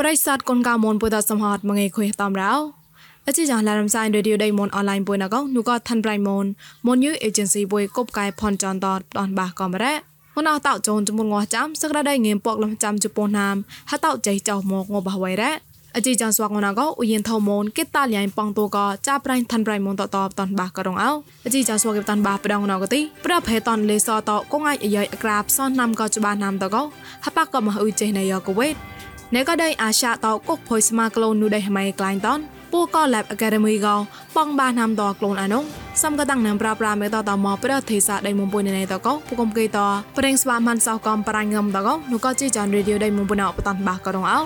ប្រិស័តកុនកៅមនពុតសំហតមងេខុយតំរោអជីចាឡារំសាយរេឌីយោដៃមនអនឡាញពុយណកនូក៏ថាន់ប្រៃមនមនយូអេเจนស៊ីពុយកົບកែផនចនតតនបាកំរ៉ាងនអតោចូនចមុនងោះចាំសក្តាដៃងៀមពកលំចាំជប៉ុនណាមហតោចៃចោមកងបបវៃរ៉ាអជីចាស្វាកងណាកឧយិនថោមនគេតាលៃប៉ងតូកចាប្រៃថាន់ប្រៃមនតតតនបាករងអោអជីចាស្វាកតាន់បាប្រដងណកទីប្រភេតនលេសតកងអាយអាយអក្រាបសនណាំកច្បាណាំតកហបកមហឧចេណយកវេត អ្នកក៏ដេញអាសាតោកុកភុយស្មាក្លូននោះដេញហ្មៃក្លាញ់តនពូកោ Lab Academy កោបងបានហាំតក្លូនអានោះសំក៏តាំងណាំប្រាប់ប្រាមេតតមកប្រទេសសាដេញមុំពុយណៃតកោពកុំគេតប្រេងស្វាមិនសោះកំប្រាញ់ងំតកោនោះក៏ជីចានរីឌីយោដេញមុំពុយណោបតនបាក៏រងអោ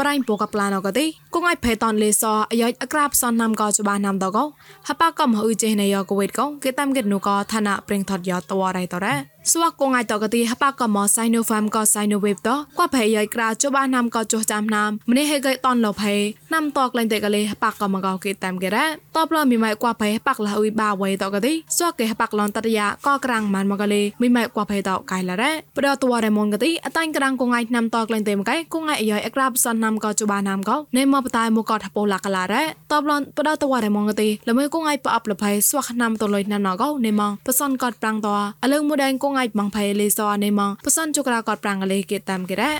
ប្រៃពកប្លានកទេគងឲ្យផេតនលេសអាយអក្រាបសនណាំកោចបាណាំតកោហបកមហឺចេណៃយកវេតកោគេតាមគេនូកោឋានៈប្រេងថតយោតវរៃតរ៉ា ស្វាកង ai តកទីហបកមសៃណូហ្វាំក៏សៃណូវេបតក៏ភ័យយាយក្រាចបាណាំក៏ចុះចាំណាំម្នេះហេកៃតនលភ័យណាំតកលែងតែកលេហបកកមកគេតាមគេរ៉ាតបលមីម៉ៃកួភ័យហបកលអ៊ុយបាវៃតកទីស្វាកគេហបកលនតរយាក៏ក្រាំងបានមកលេមីម៉ៃកួភ័យតកៃឡារ៉ាប្រតវរមនកទីអតាញ់ក្រាំងកង ai ណាំតកលែងតែមកៃកង ai យាយអក្រាបសនណាំក៏ចបាណាំក៏ណេមកបតាយមកក៏ថពោឡាកឡារ៉ាតបលនប្រតវរមនកទីល្មើកង ai ប្រអប់លភ័យស្វាកណាំតលុយណាំណកោណេមកបសនក៏ប្រាំងតអលឹងមួយដែងកង ai បងភ័យលេសនេមងពសនជក្រកតប្រាំងលេគេតាមគេរ៉ា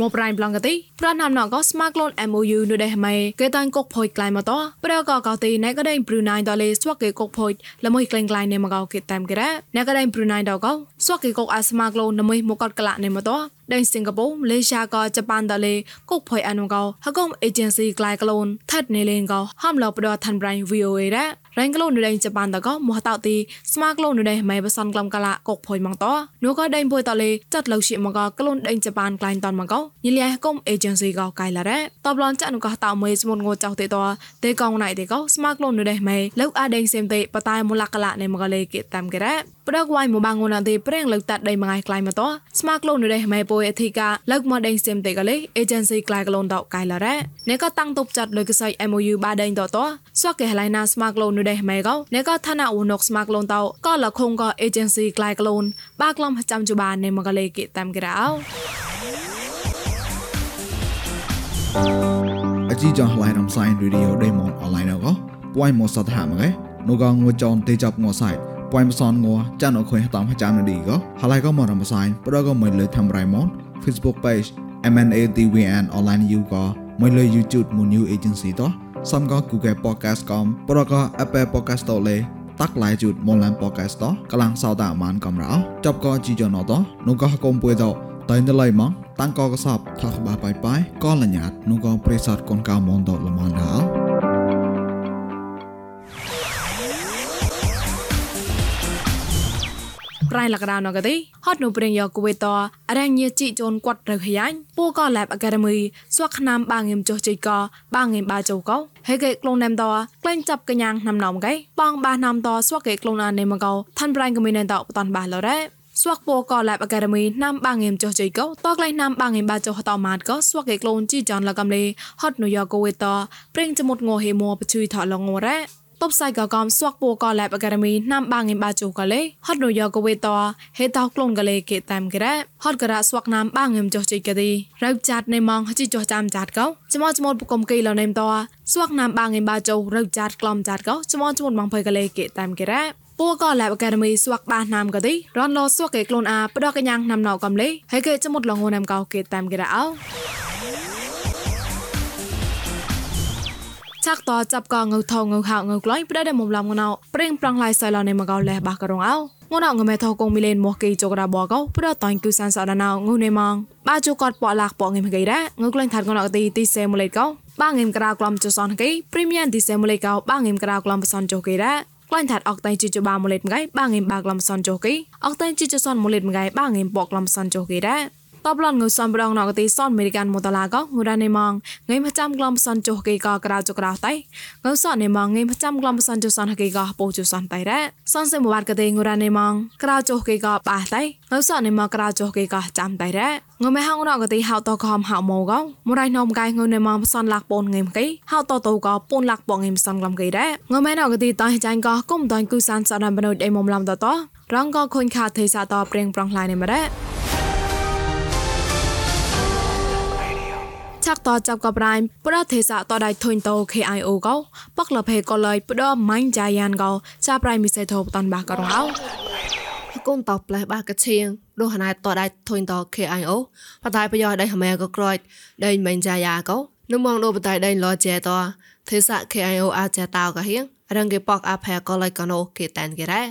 មកប្រៃប្លងកទីប្រណាំណកស្មាក្លូន MOU នៅដែរម៉ៃគេតាញ់កុកផុយក្លៃមកតប្រកកកទីណែក៏ដេញព្រូណៃដលេស្វកគេកុកផុយល្មួយក្លែងក្លៃណែមកគេតាមគេរ៉ាណែក៏ដេញព្រូណៃដកស្វកគេកុកអាស្មាក្លូនល្មួយមកកតក្លាណែមកត ដេញសិង្ហបុរីម៉ាឡេស៊ីក៏ជប៉ុនដលេកុកផុយអានុកោហកុំអេเจนស៊ីក្លៃក្លូនថាត់នេលេងកោហំឡោប្រដថាន់ប្រៃ VOA រ៉ារ៉ែងក្លូននៅដេញជប៉ុនតកមោះតោទីស្មាក្លូននៅដេញម៉ៃបសនក្លំកាឡាកុកផុយម៉ងតនោះក៏ដេញពុយតលេចាត់លោកជាមកក្លូនដេញជប៉ុនក្លែងតនមកកោញលះកុំអេเจนស៊ីកោកៃឡារ៉ាតបឡនចានុកោតោមេស្មុនងោចោទេតទេកងណៃទេកោស្មាក្លូននៅដេញម៉ៃលោកអាដេញសេមទេបតាយមូលកឡានៃមកលេគេតាមគេរ៉ា ប្រកវាយមួយបាងូនអត់ទេប្រេងលើកតាត់ដីមួយក្លាយមកតោះស្មាក្លូននេះម៉ែពុយអធិការលើកមកដេញសៀមតេកលេ agency ក្លាយក្លូនតោកាយឡរ៉ាអ្នកក៏តាំងទប់ចាត់លើកសៃ MOU បាដេញតោតោះសក់កេះឡៃណាស្មាក្លូននេះម៉ែកោអ្នកក៏ឋានៈឧណុកស្មាក្លូនតោក៏លខុងក៏ agency ក្លាយក្លូនបាក្លំចាំជបាននៃមកលេគេតាំក្រៅអជីចងឡៃនំសៃរីឌីអូដេម៉ុនអនឡាញអកពួយមកសតហាមកេនោះក៏ងួចចនទេចាប់ងួសៃ ប៉ៃមសនងចានអខុយតាមចាំនឌីកហើយក៏មករំសាយប្រក៏មិនលើធ្វើរៃម៉ត Facebook page MNATVN online you ក៏មិនលើ YouTube មួយ new agency តោះសំក៏ Google podcast កំប្រក៏ Apple podcast តលេតាក់ឡាយជូតមនឡាន podcast តោះកំឡាំងសោតអាម៉ានកំរោចប់ក៏ជីយ៉ណតោះនោះក៏កុំពួយតោតែនៅឡៃមកតាំងកកសបថាក្បាបាយបាយក៏លញ្ញាតនោះក៏ព្រេសតកូនកៅមនតលមនដល់ ប្រៃលកដៅណកទេហត់នៅព្រៀងយកគួយតអរញៀជីជូនគាត់រើខាញ់ពូក៏ Lab Academy ស្វាក់ណាំបាងងឹមចុះជិកបាងងឹមបាចុកោហេកេក្លូនណែមតក្លែងចាប់កញ្ញាងណាំណំកែបងបាណាំតស្វាក់កេក្លូនអានេមកោឋានប្រៃកមីណែតបតនបាឡរ៉េស្វាក់ពូក៏ Lab Academy ណាំបាងងឹមចុះជិកោតក្លែងណាំបាងងឹមបាចុះតម៉ាតក៏ស្វាក់កេក្លូនជីចានលកំលេហត់នៅយកគួយតព្រៀងចមុតងហេមួបជួយថឡងរ៉េ តបសៃកកំស្វាក់ពូក Lab Academy ណាំបាងងបាជូកលេហត់នយកវេតហេតោក្លូនកលេគេតាមក្រែហត់ករស្វាក់ណាំបាងងចុះជិកទីរៅចាត់នៃម៉ងហជីចុះចាំចាត់កោចមចមតបកុំគីលនេមតស្វាក់ណាំបាងងបាជូរៅចាត់ក្លំចាត់កោចមចមតបងភើកលេគេតាមក្រែពូក៏ Lab Academy ស្វាក់បាណាំក៏ទីរនលោស្វាក់គេក្លូនអាផ្ដោះកញ្ញាំងណាំណៅកំលេហើយគេចមុតលងងណាំកោគេតាមក្រែ អោចាក់តចាប់កងៅថងៅហៅងៅក្លាញ់ប្រដេមុំឡំងណៅប្រេងប្រងឡៃសៃឡនៃមកោលេបាករងអោងណៅងមេថោកងមីលេនមកគីចក្រាបកោប្រតាញ់គូសានសអដណៅងៅនេម៉ងបាជូកតប៉ឡាក់ប៉ងងេមកៃរ៉ងៅក្លាញ់ថាត់ងណៅទីទីសេមូលេកោបាងងេមក្រៅក្លំចសនកៃព្រីមៀមទីសេមូលេកោបាងងេមក្រៅក្លំបសនចុកៃរ៉ក្លាញ់ថាត់អកតៃជីចបាមូលេតមកៃបាងងេមបាក្លំសនចុកៃអកតៃជីចសនមូលេតមកៃបាងងេមប៉ក្លំសនចុកៃរ៉ តបឡនងសំប្រងណកទីសនអមេរិកានមូតឡាកងូរ៉ានេម៉ងងៃមចាំក្លំសនចុះគេកក្រៅចក្រៅតៃងសនេម៉ងងៃមចាំក្លំសនចុះសនគេកពោចុះសនតៃរ៉សនសេមបាត់កទេងូរ៉ានេម៉ងក្រៅចុះគេកបាតៃងសនេម៉ងក្រៅចុះគេកចាំតៃរ៉ងមេហងរកទីហៅតកំហៅម៉ូកមរៃណំកៃងនេម៉ងសនលាក់ពូនងៃមកៃហៅតតកពូនលាក់ពងងៃសនក្លំគេរ៉ងមេណកទីតៃចាញ់កគុំតៃគូសានសនបណុដៃមុំឡំតតរងក៏ខុញខាទេសាតប្រេងប្រងខ្លៃនេះមកដែរ ឆាក់តចាប់កប្រៃប្រទេសៈតដៃធុញតោ KIO កោបកលភេក៏លើយផ្ដោម៉ាញ់ចាយ៉ានកោចាប្រៃមិសេធោបតនបាក៏រងអោកូនតបផ្លេះបាកឈៀងដូចណៃតដៃធុញតោ KIO បតៃប្រយោដៃហមែក៏ក្រួយដៃម៉ាញ់ចាយ៉ាកោនុំងដូបតៃដៃលោចេតទេសៈ KIO អាចតោក៏ហៀងរងគេបកអាផែក៏ឡៃកណូគេតានគេរ៉ា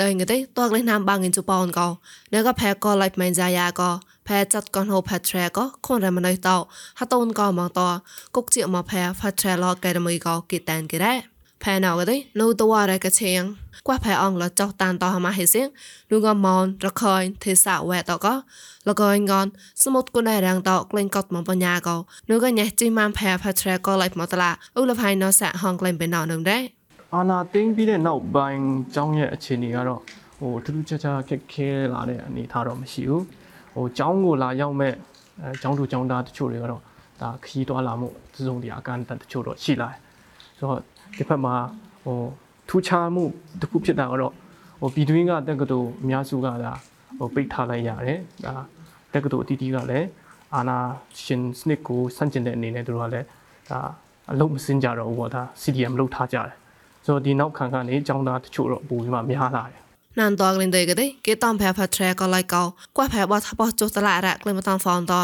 ដោយងទេតកលេណាមបាងិនជប៉ុនកោនៅក៏ផែក៏ឡៃម៉ាញ់ចាយ៉ាកោ ផែจัดก่อนโฮแพทรก็คนรมันได้ตอฮัตนก็มองตอกุกจิมาแพแพทรลอแกดมีก็กิแตนกิได้แพนเอาก็ได้นูตัวอะไรก็เชียงกว่าแพอองแล้วจอกตานต่อมาให้เสียงนูก็มอนระคอยเทสาแวะต่อก็แล้วก็งอนสมุดก็ได้แรงต่อเกรงกดมองปัญญาก็นูก็เนี่ยจิมันแพแพทรก็ไล่มาตลาอุลภัยนอแสห้องเกรงเป็นนอนหนึ่งได้အာနာသိမ်းပြီးတဲ့နောက်ပိုင်းကျောင်းရဲ့အခြေအနေကတော့ဟိုထူးထူးခြားခြားခက်ခဲလာတဲ့အနေအထားတော့မရှိဘူး ဟိုကျောင်းကိုလာရောက်မဲ့အဲကျောင်းသူကျောင်းသားတချို့တွေကတော့ဒါခရီးသွားလာမှုစစုံတရားအကန့်အသတ်တချို့တော့ရှိလာတယ်ဆိုတော့ဒီဘက်မှာဟိုထူးခြားမှုတစ်ခုဖြစ်တာကတော့ဟိုပြည်တွင်းကတက္ကသိုလ်အများစုကဒါဟိုပိတ်ထားလိုက်ရတယ်ဒါတက္ကသိုလ်အတီးတီးကလည်းအာနာရှင်စနစ်ကိုစန့်ကျင်တဲ့အနေနဲ့သူတို့ကလည်းဒါအလုပ်မစင်ကြတော့ဘူးပေါ့ဒါ CDM လုပ်ထားကြတယ်ဆိုတော့ဒီနောက်ခံကနေចောင်းသားတချို့တော့ပိုပြီးမှများလာတယ် ណានតក្លិនដេកទេគេតំប្រែផាត្រែក៏ឡៃកោគាត់ប្រែបោះថាបោះចុះតឡារៈក្លិនមកតំហ្វនត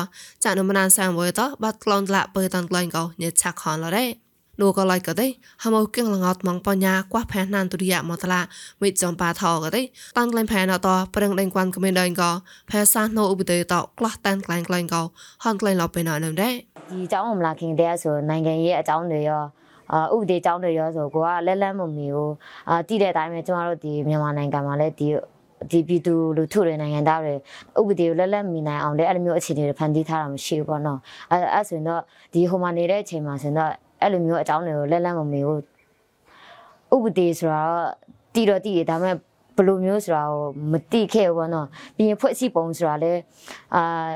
ចាក់នំណានសាំវើតបាត់ក្លងតឡាបើតំក្លែងកោញេឆាក់ខនឡរ៉េនោះក៏ឡៃក៏ទេហមគៀងលងអត់ម៉ងបញ្ញាគាត់ប្រែណានទុរិយមកតឡាមិចំបាថក៏ទេតំក្លែងប្រែណតប្រឹងដេងគួនគមែនដេងកោប្រែសាសណូឧបទេតក្លះតានក្លែងក្លែងកោហនក្លែងឡប់ពេលណោនឹមដែរជីចောင်းអំឡាគិងដែរសូနိုင်ငံရဲ့အကြောင်းတွေရော အာဥပဒေကြောင်းတွေရောဆိုကိုကလက်လက်မမီဘူးအာတည်တဲ့အတိုင်းပဲကျမတို့ဒီမြန်မာနိုင်ငံမှာလည်းဒီဒီပြည်သူလူထုတွေနိုင်ငံသားတွေဥပဒေကိုလက်လက်မီနိုင်အောင်လည်းအဲ့လိုမျိုးအခြေအနေတွေဖန်တီးထားတာမရှိဘူးပေါ့နော်အဲ့အဲ့ဆိုရင်တော့ဒီဟိုမှာနေတဲ့အချိန်မှာဆိုတော့အဲ့လိုမျိုးအကြောင်းတွေကိုလက်လက်မမီဘူးဥပဒေဆိုတာတည်တော့တည်တယ်ဒါပေမဲ့ဘယ်လိုမျိုးဆိုတာကိုမသိခဲ့ဘူးပေါ့နော်ပြီးရင်ဖွဲ့စည်းပုံဆိုတာလည်းအာ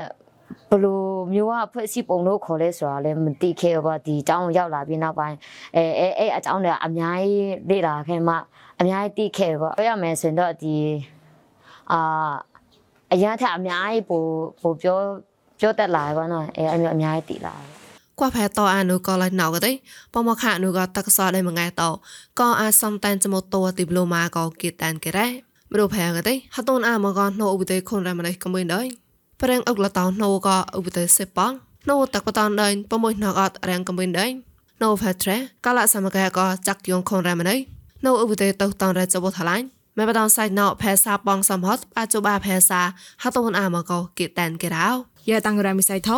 ဘလိုမျိုးကဖွဲ့စည်းပုံလို့ခေါ်လဲဆိုတာလည်းမသိခဲ့ဘူးပေါ့ဒီအကြောင်းရောက်လာပြီးနောက်ပိုင်းအဲအဲအဲအကြောင်းတွေအများကြီးလေ့လာခဲ့မှအများကြီးသိခဲ့ပေါ့ပြောရမယ်ဆိုရင်တော့ဒီအာအရာထအများကြီးပိုပိုပြောပြောတတ်လာပါတော့အဲအမျိုးအများကြီးတည်လာกว่าแพ้ต่ออานุก็เลยหนาวก็ได้ปมค่ะนุก็ตักซอได้มาไงต่อก็อาซัมแตนจะหมดตัวติบโลมาก็กิดแตนก็ได้ไม่รู้แพ้ก็ได้ฮัตต้นอามาก็โนอุบเตคนแรงมาได้ก็ไม่ได้ ប្រេងអុកលតោណូក៏ឧបទេសប៉ងណូតាក់បតនដេញប្រមួយណកអត់រាំងកំវិញដេញណូផាត្រេកាលៈសមកែក៏ចាក់យងខុនរ៉ាមណៃណូឧបទេសតោតនរ៉ាចវថ្លាញ់មេបតនសៃណោភាសាបងសំហត់អាចុបាភាសាហតូនអាមកោគេតានគេរោយ៉ាតាំងរ៉ាមិសៃថោ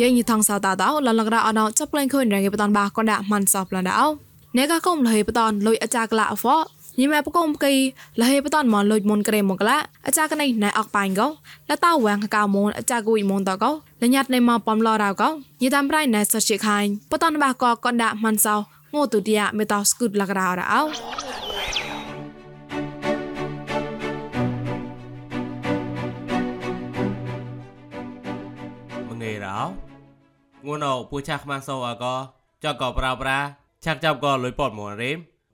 យើងយីថងសៅតាតោលលករ៉អណោចាប់ក្លែងខុនរ៉ាគេបតនបាក៏ដាក់មិនសោះប្លន់ដោអ្នកក៏កុំលហេបតនលុយអាចារក្លាអហ្វ ញីម៉ែបកុំកីលហេបតនមកលុយមុនក្រេមកឡាអាចារ្យកណៃណៃអកបាញ់កោលតាវាងកៅមុនអាចារ្យគួយមុនតកោលញាត់ណៃមកបំឡរៅកោញីតាមប្រៃណៃសតជាខាញ់បតនបាកកកដាក់ម៉ាន់សោងូទុតិយាមេតោស្គូតលករៅរៅងេរោងួនអោពូចាក់ខ្មាសោអកចកកប្រោប្រាឆាក់ចាប់កលុយពតមរេម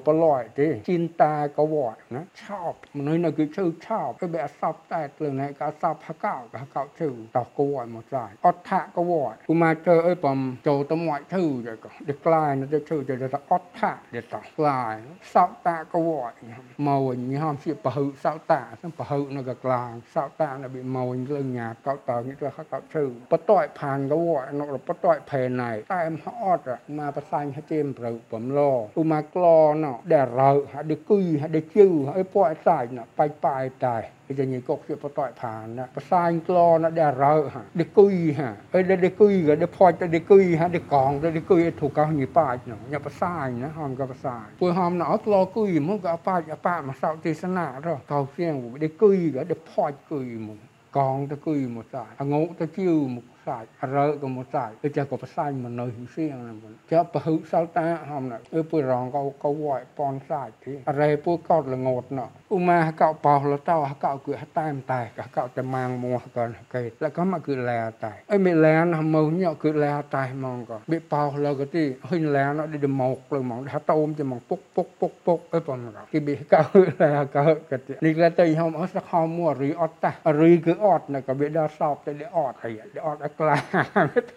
បកុំបគីមកលុយមករៀមមួទីចាប់ក៏ព្រៀងក៏លងោតបំរាំងចាកនេះទៅជួយគីអខាច់ចាកក៏វក់ទៅជួយឈនទៅក៏លេបាយប្រូហមក៏លញាតញីក៏គិតលើទៅក៏វ៉ៃណហមទីមេប្រឡយទេជីនតាក៏វ៉ៃណាឆោបមនុស្សនៅគឺឈឺឆោបទៅបែសពតែលើណៃក៏សពហកោក៏កោឈឺតោះក៏វ៉ៃមកចាយអត់ថាក៏វ៉ៃគូមកជើអីបំចូលទៅមកឈឺទៅក៏ដេក្លាយទៅឈឺទៅទៅអត់ថាទៅតោះក្លាយសពតាក៏វ៉ៃមកវិញហមជាប្រហឹសពតាប្រហឹនៅក៏ក្លាយសពតានៅ bị មកវិញលើញ៉ាកោតនេះទៅហកោឈឺបតយផានក៏វ៉ៃនៅបតយផែណៃតែមអត់មកប្រសាញ់ហេមប្រៅបំឡឧមាក្លណដែលរើហាដេគុយហាដេជឺហើយពួកអសាយណបៃបាយតែគេញីកុកជាបតយផានណាប្រសាញក្លណដែលរើហាដេគុយហាហើយដេគុយក៏ដេផចដេគុយហាដេកងដេគុយធូកោញីបាចណញ៉ាប្រសាញណាហមក៏ប្រសាញពួកហមណអត់ក្លគុយមកក៏បាចអបាមកសោទេសនារកោសៀងដេគុយក៏ដេផចគុយមកកងទៅគុយមកសាអងទៅជឿមកសាច់រើក៏មកសាច់គឺចាក៏ផ្សាច់មនុស្សសៀងណាមិនចាប្រហុសល់តាហមណាអឺពួយរងក៏ក៏វ៉ៃប៉ុនសាច់ទីរ៉េពួយកោតលងត់ណឧមាកោបោលតោកោគឺតែមតែកោតែម៉ាងមួក៏កេแล้วก็มาคือแลតែអីមិនแลនមើញគឺแลតែហ្មងក៏បិបោលក៏ទីហ៊ុញแลនឌីដមកលើហ្មងថាតោមជាហ្មងពុកពុកពុកពុកអីប៉ុនក៏គេបិកោแลក៏ក៏នេះក៏ទៅហមអស់សខមមួរីអត់តារីគឺអត់ណាក៏បិដល់សោបទៅអត់អីអត់អ ក្លា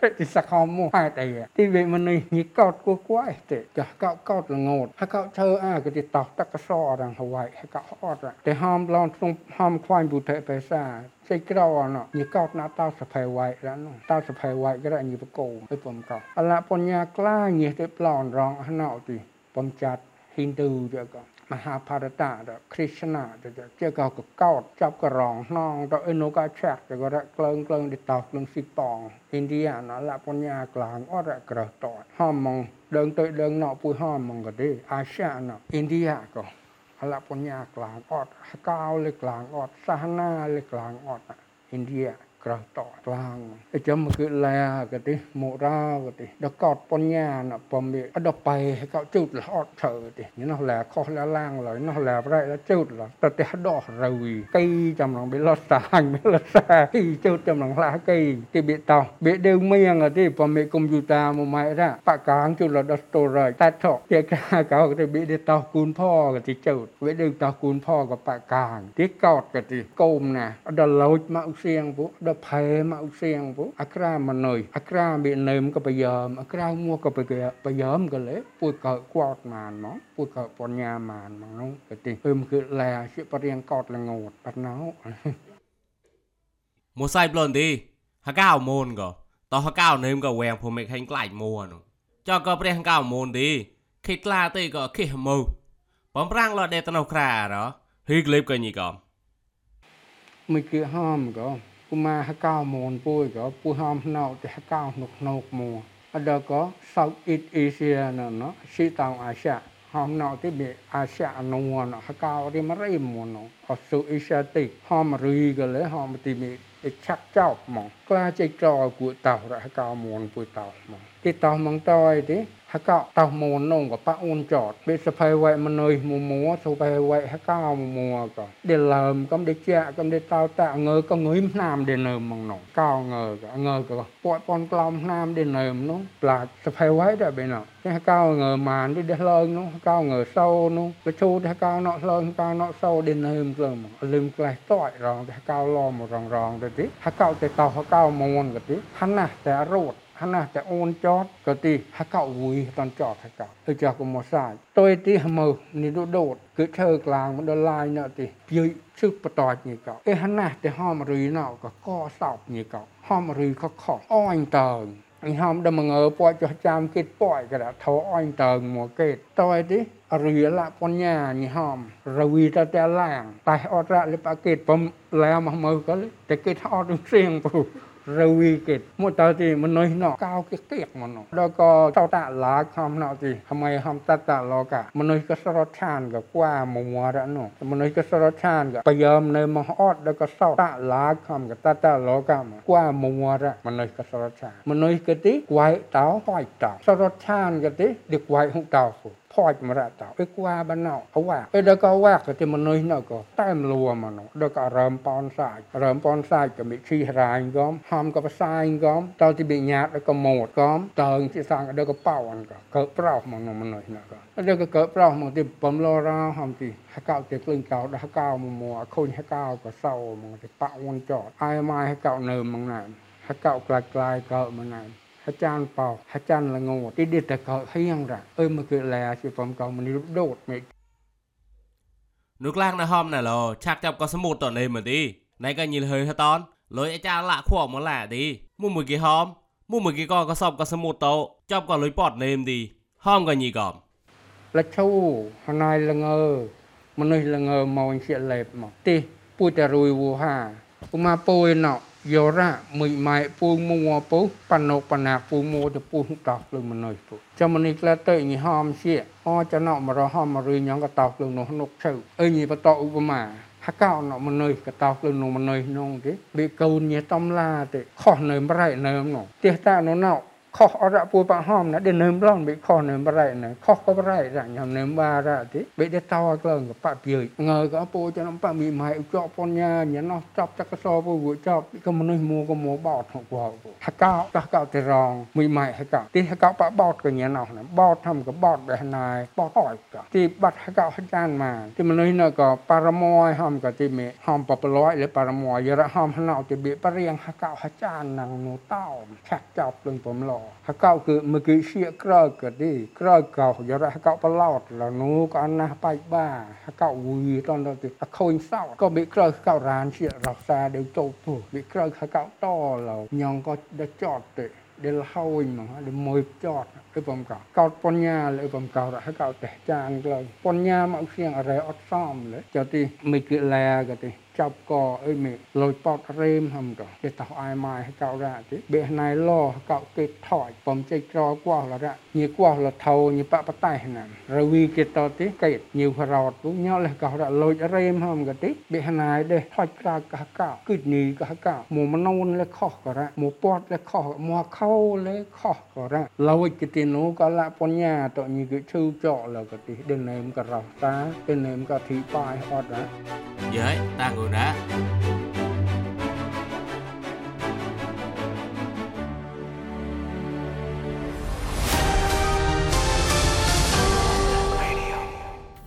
ទៅទីសខមមួហេតុអីទីវិមនុស្សញីកោតគួគួអីទេចាស់កោកោតលងត់ហើយកោឈើអាក៏ទីតោតកសររងហវៃហើយកោអត់តែហមឡងក្នុងហមខ្វាញ់ពុទ្ធិបេសាសេចក្រោណញីកោតណាតោសភ័យវៃរណតោសភ័យវៃក៏ញីបកោទៅពំកោអលបញ្ញាក្លាញីទៅប្លន់រងអណោទីពំចាត់ហិណ្ឌូ ទៅក៏មហាភារតៈទៅគ្រីស្ណាទៅជាកោកកោតចាប់ករងណងទៅអេនូកាឆាក់ទៅក៏រក្លងក្លងទៅតោក្លងស៊ីប៉ងឥណ្ឌាណលបញ្ញាក្លាងអត់ក្រោះតហមម កដឹងទៅដឹងណោពួយហមមកក៏ទេអាសាណឥណ្ឌាក៏អលបញ្ញាក្លាងអត់កោលេក្លាងអត់សាសនាលេក្លាងអត់ឥណ្ឌាក្រោះតក្លាងអញ្ចឹងមកគឺឡាក៏ទេមករោក៏ទេដល់កោតបញ្ញាណពំអត់ដល់បៃកោជូតលអត់ឈើទេនោះឡាខុសឡាឡាងឡើយនោះឡាប្រៃឡាជូតឡាតទេដោះរវីកៃចំឡងបិលត់សាញ់បិលត់សាគីជូតចំឡងឡាកៃគេបិតោបិដេវមៀងទេពំកុំព្យូទ័រមួយម៉ៃរ៉ាបកាងជូតលដស្តូរ៉ៃតែថកជាកាកោក៏ទេបិដេតោគូនផក៏ទេជូតបិដេតោគូនផក៏បកាងទីកោតក៏ទេកុំណាដល់លោចមកសៀងពុដល់ផែមកសៀងពុអក្រាមណុយអក្រាមាននឹមក៏បយមអក្រាមួក៏បយមក៏លេពួយកោគួតម៉ានមកពួយកោបញ្ញាម៉ានមកនោះក៏ទេអឹមគឺឡាជាបរៀងកោតលងត់បាត់ណៅមួយសៃប្លន់ទីហកៅមូនក៏តោះហកៅនឹមក៏វែងភូមិខេងក្លាច់មួនោះចောက်ក៏ព្រះហកៅមូនទីខេក្លាទេក៏ខេមើបំប្រាំងលដេតណូក្រារហ៊ីក្លេបក៏ញីក៏មួយគឺហមក៏គុ មាហកៅមូនពួយក៏ពួយហមណៅតែហកៅនុកនុកមួអដក៏ South East Asia ណណស៊ីតោអាសាហមណៅទីបេអាសាអនុណហកៅរីមរីមួណអសុអេសាតិហមរីក៏លេហមទីមីឆាក់ចោបមកក្លាចេក្រគួតោរហកៅមូនពួយតោមក ទីតោមកតយទីហកតោមូននងក៏ប៉អូនចតបិសភ័យវៃមនុយមួមួសុភ័យវៃហកោមួក៏ដែលលើមកំដេជាកំដេតោតងើក៏ងុយស្នាមដែលនៅមកនោះកោងើក៏ងើក៏ពួតប៉ុនក្លំស្នាមដែលនៅនោះផ្លាច់សភ័យវៃដែរបេណោតែហកោងើម៉ានដែលលើងនោះកោងើសោនោះលជូតែហកោណោលើងកោណោ សោដែលនៅមកលឹមក្លេះតយរងតែហកោឡមរងរងទៅទីហកោតែតោហកោមូនក៏ទីហណាស់តែរត់ហណាតែអូនចតក៏ទីហកោវុយតនចតហកោទៅចាក៏មកសាយតយទីមើនេះដូតគឺឈើក្លាងមកដល់ឡាយណទីពីឈឹកបតតញីកោអេហណាតែហមរីណោក៏កសោបញីកោហមរីក៏ខអអញតើអញហមដល់មងើពួយចោះចាំគិតពួយក៏ថោអញតើមកកេតតយទីរៀលបញ្ញាញីហមរវីតតែឡាងតែអត់រលបកេតបំឡាមកមើក៏តែគេថអត់សៀងពុរវីគេមកតើទីមនុស្សណោកោគេគៀកមកណោដល់ក៏តតឡាខំណោទីហមៃហំតតឡកាមនុស្សក៏ស្រត់ឆានក៏គួមួរ ណោមនុស្សក៏ស្រត់ឆានក៏បយមនៅមកអត់ដល់ក៏សោតឡាខំក៏តតឡកាគួមួរមនុស្សក៏ស្រត់ឆានមនុស្សក៏ទីគួយតោហួយតោស្រត់ឆានក៏ទី ឌីគួយហុតោផោចមរៈតោអីគួបានណោអវ៉ាអីដល់ក៏វ៉ាក៏ទីមនុស្សណោក៏តែមលួមកណោដល់ក៏រើមប៉នសាច់រើមប៉នសាច់ក៏មិឈីរាញកំហំក៏ផ្សាយកំតើទីបញ្ញាដល់ក៏ម៉ូតកំតើទីសាងដល់ក៏ប៉ោអនក៏កើប្រោសមកនោះ មនុស្សណោក៏ដល់ក៏កើប្រោសមកទីបំលរោហំទីហកោទីក្លែងកោដល់កោមកមួខូនហកោក៏សោមកទីប៉អូនចតអាយម៉ាយហកោនៅមកណាហកោក្លាយក្លាយក៏មកណាអាចារ្យប៉ោអាចារ្យលងត់ទីឌីតកោហៀងរ៉ាអើមកគឺឡាជាបំកោមនីដូតមេនោះក្លាំងណាហមណាឡឆាក់ចាប់ក៏សមុទ្រតនេះមើលទីណៃក៏ញិលហើយហតនលុយអាចារ្យលាក់ខួមកឡាទីមុំមួយគេហមមុំមួយគេក៏ក៏សបក៏សមុទ្រតចាប់ក៏លុយពតនេមទីហមក៏ញីកំលឈូហណៃលងើមនុស្សលងើមកជាលេបមកទីពុតរួយវូហាឧមាពុយណោ យោរ៉ាមួយម៉ែពូមួពុប៉ណុបណាពូមួទៅពូតោះលើមនុស្សពុចាំមនេះក្លែទៅញីហមជាអចំណោមរហមរញងក៏តោះលើនោះនុកឈៅអើញីបតឧបមាហហកោណមនុស្សកតោលនោះមនុស្សនោះទេបេកូនញាតំឡាទេខុសនៅប្រៃនៅនោះទះតានោះណោ ខុសអរៈពូបហមណាដែលនឹមឡងបិខុសនឹមប្រៃណាខុសក៏ប្រៃរញ៉ាំនឹមបារៈទីបិដេតោក្លងក៏បពយើងើក៏ពូចំបមីម៉ៃឧចកពញ្ញាញណោះចាប់ចកសោពូចាប់ក៏មនុស្សមួក៏មួបោតហកវហកោកកោទៅរងមីម៉ៃហកោទីហកោបបោតក៏ញណោះណាបោតធ្វើក៏បោតបេះណាយបោតអយក៏ទីបាត់ហកោហចានមកទីមនុស្សនៅក៏ប៉រមយហំក៏ទីមេហំបបលយលប៉រមយយរហំណៅទីបិបរៀងហកោហចានណងនោះតោឆាក់ចាប់លឹងបំឡហកោគឺមកគឺជាក្រៅក៏ទីក្រៅកោយរហកោបឡោតលនោះក៏អណាស់បាច់បាហកោវីតនទៅខូនសោក៏បិក្រៅកោរានជារក្សាដូចតោពុបិក្រៅហកោតឡញងក៏ដចតទេដែលហើយមកដែលមួយចតគឺបំកោកោតបញ្ញាលើបំកោរហកោតេចាងក្លងបញ្ញាមកជាងអរេអត់សំលើចទីមិនគឺឡាក៏ទី ចាប់កអីមេលុយប៉តរេមហំក៏គេតោអាយម៉ាយកោរ៉ាទីបេណៃឡកោគេថយបំចេក្រកោះលរ៉ាញីកោះលថោញីបបតៃណារវីគេតទីកេញីរោតពុញលកោរ៉ាលុយរេមហំក៏ទីបេណៃដេថយក្រកកោគិតនីកកោមមនូនលខោះក៏រ៉ាមពតលខោះមកខោលខោះក៏រ៉ាលុយគេទីនោះក៏លបញ្ញាតញីគឺឈឺចកលក៏ទីដេណេមក៏រោតាដេណេមក៏ធីបាយអត់រ៉ា Giới ta ngủ đã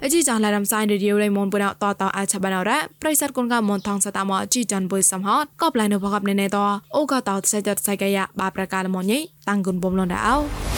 អជីចានឡារំសាយរីឌីយោរៃមនពុនតតអាចបណរ៉ាប្រិស័តគុនកមនថងសតាមអជីចានបុយសំហតកបឡៃនៅបកបណេណេតអូកតោសៃតសៃកយ៉ាបាប្រកាលមញីតាំងគុនបំលនដៅ